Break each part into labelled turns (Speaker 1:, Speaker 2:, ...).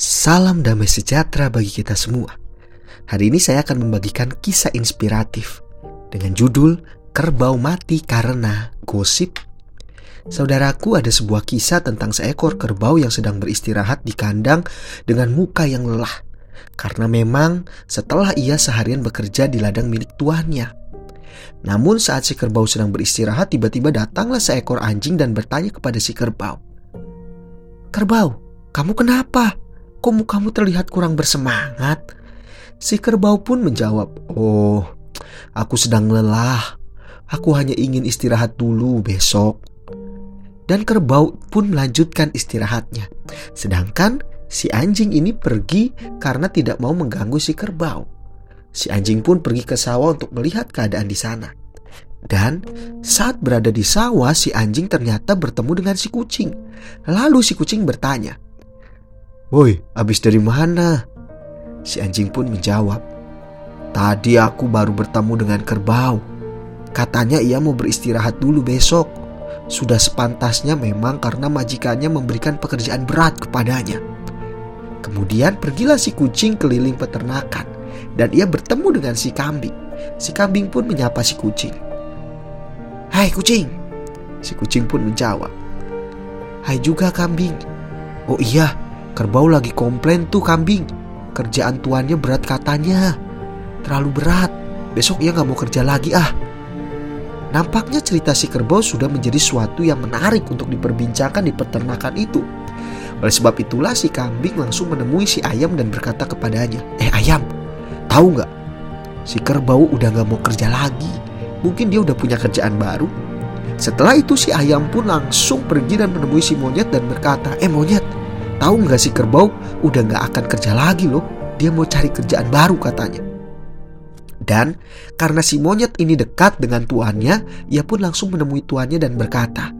Speaker 1: Salam damai sejahtera bagi kita semua. Hari ini saya akan membagikan kisah inspiratif dengan judul Kerbau Mati Karena Gosip. Saudaraku, ada sebuah kisah tentang seekor kerbau yang sedang beristirahat di kandang dengan muka yang lelah. Karena memang setelah ia seharian bekerja di ladang milik tuannya. Namun saat si kerbau sedang beristirahat, tiba-tiba datanglah seekor anjing dan bertanya kepada si kerbau. Kerbau, kamu kenapa? Kok mukamu terlihat kurang bersemangat? Si kerbau pun menjawab, Oh, aku sedang lelah. Aku hanya ingin istirahat dulu besok. Dan kerbau pun melanjutkan istirahatnya. Sedangkan si anjing ini pergi karena tidak mau mengganggu si kerbau. Si anjing pun pergi ke sawah untuk melihat keadaan di sana. Dan saat berada di sawah, si anjing ternyata bertemu dengan si kucing. Lalu si kucing bertanya, Woi, habis dari mana? Si anjing pun menjawab, Tadi aku baru bertemu dengan kerbau. Katanya ia mau beristirahat dulu besok. Sudah sepantasnya memang karena majikannya memberikan pekerjaan berat kepadanya. Kemudian pergilah si kucing keliling peternakan dan ia bertemu dengan si kambing. Si kambing pun menyapa si kucing. Hai kucing. Si kucing pun menjawab. Hai juga kambing. Oh iya, Kerbau lagi komplain tuh kambing. Kerjaan tuannya berat katanya. Terlalu berat. Besok ia nggak mau kerja lagi ah. Nampaknya cerita si kerbau sudah menjadi suatu yang menarik untuk diperbincangkan di peternakan itu. Oleh sebab itulah si kambing langsung menemui si ayam dan berkata kepadanya, Eh ayam, tahu nggak? Si kerbau udah nggak mau kerja lagi. Mungkin dia udah punya kerjaan baru. Setelah itu si ayam pun langsung pergi dan menemui si monyet dan berkata, Eh monyet, Tahu nggak si kerbau udah nggak akan kerja lagi loh. Dia mau cari kerjaan baru katanya. Dan karena si monyet ini dekat dengan tuannya, ia pun langsung menemui tuannya dan berkata,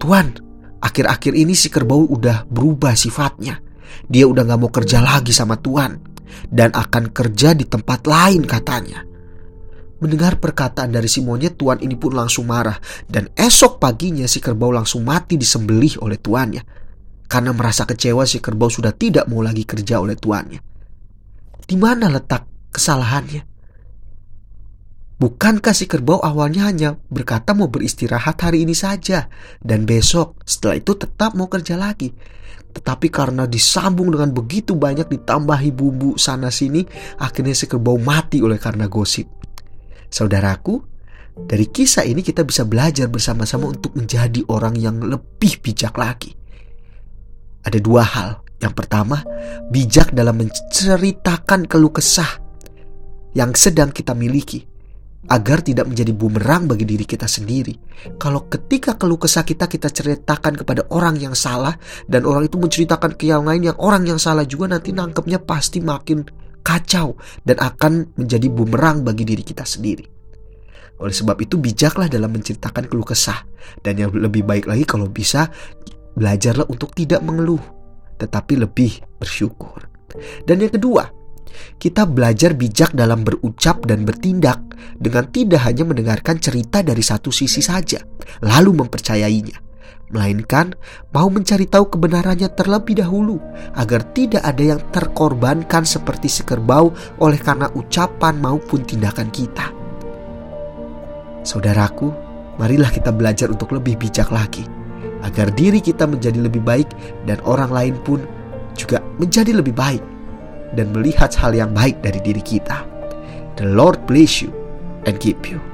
Speaker 1: Tuan, akhir-akhir ini si kerbau udah berubah sifatnya. Dia udah nggak mau kerja lagi sama tuan dan akan kerja di tempat lain katanya. Mendengar perkataan dari si monyet, tuan ini pun langsung marah dan esok paginya si kerbau langsung mati disembelih oleh tuannya karena merasa kecewa si kerbau sudah tidak mau lagi kerja oleh tuannya. Di mana letak kesalahannya? Bukankah si kerbau awalnya hanya berkata mau beristirahat hari ini saja dan besok setelah itu tetap mau kerja lagi. Tetapi karena disambung dengan begitu banyak ditambahi bumbu sana sini, akhirnya si kerbau mati oleh karena gosip. Saudaraku, dari kisah ini kita bisa belajar bersama-sama untuk menjadi orang yang lebih bijak lagi ada dua hal. Yang pertama, bijak dalam menceritakan keluh kesah yang sedang kita miliki agar tidak menjadi bumerang bagi diri kita sendiri. Kalau ketika keluh kesah kita kita ceritakan kepada orang yang salah dan orang itu menceritakan ke yang lain yang orang yang salah juga nanti nangkepnya pasti makin kacau dan akan menjadi bumerang bagi diri kita sendiri. Oleh sebab itu bijaklah dalam menceritakan keluh kesah dan yang lebih baik lagi kalau bisa Belajarlah untuk tidak mengeluh, tetapi lebih bersyukur. Dan yang kedua, kita belajar bijak dalam berucap dan bertindak dengan tidak hanya mendengarkan cerita dari satu sisi saja, lalu mempercayainya, melainkan mau mencari tahu kebenarannya terlebih dahulu agar tidak ada yang terkorbankan seperti sekerbau oleh karena ucapan maupun tindakan kita. Saudaraku, marilah kita belajar untuk lebih bijak lagi agar diri kita menjadi lebih baik dan orang lain pun juga menjadi lebih baik dan melihat hal yang baik dari diri kita. The Lord bless you and keep you.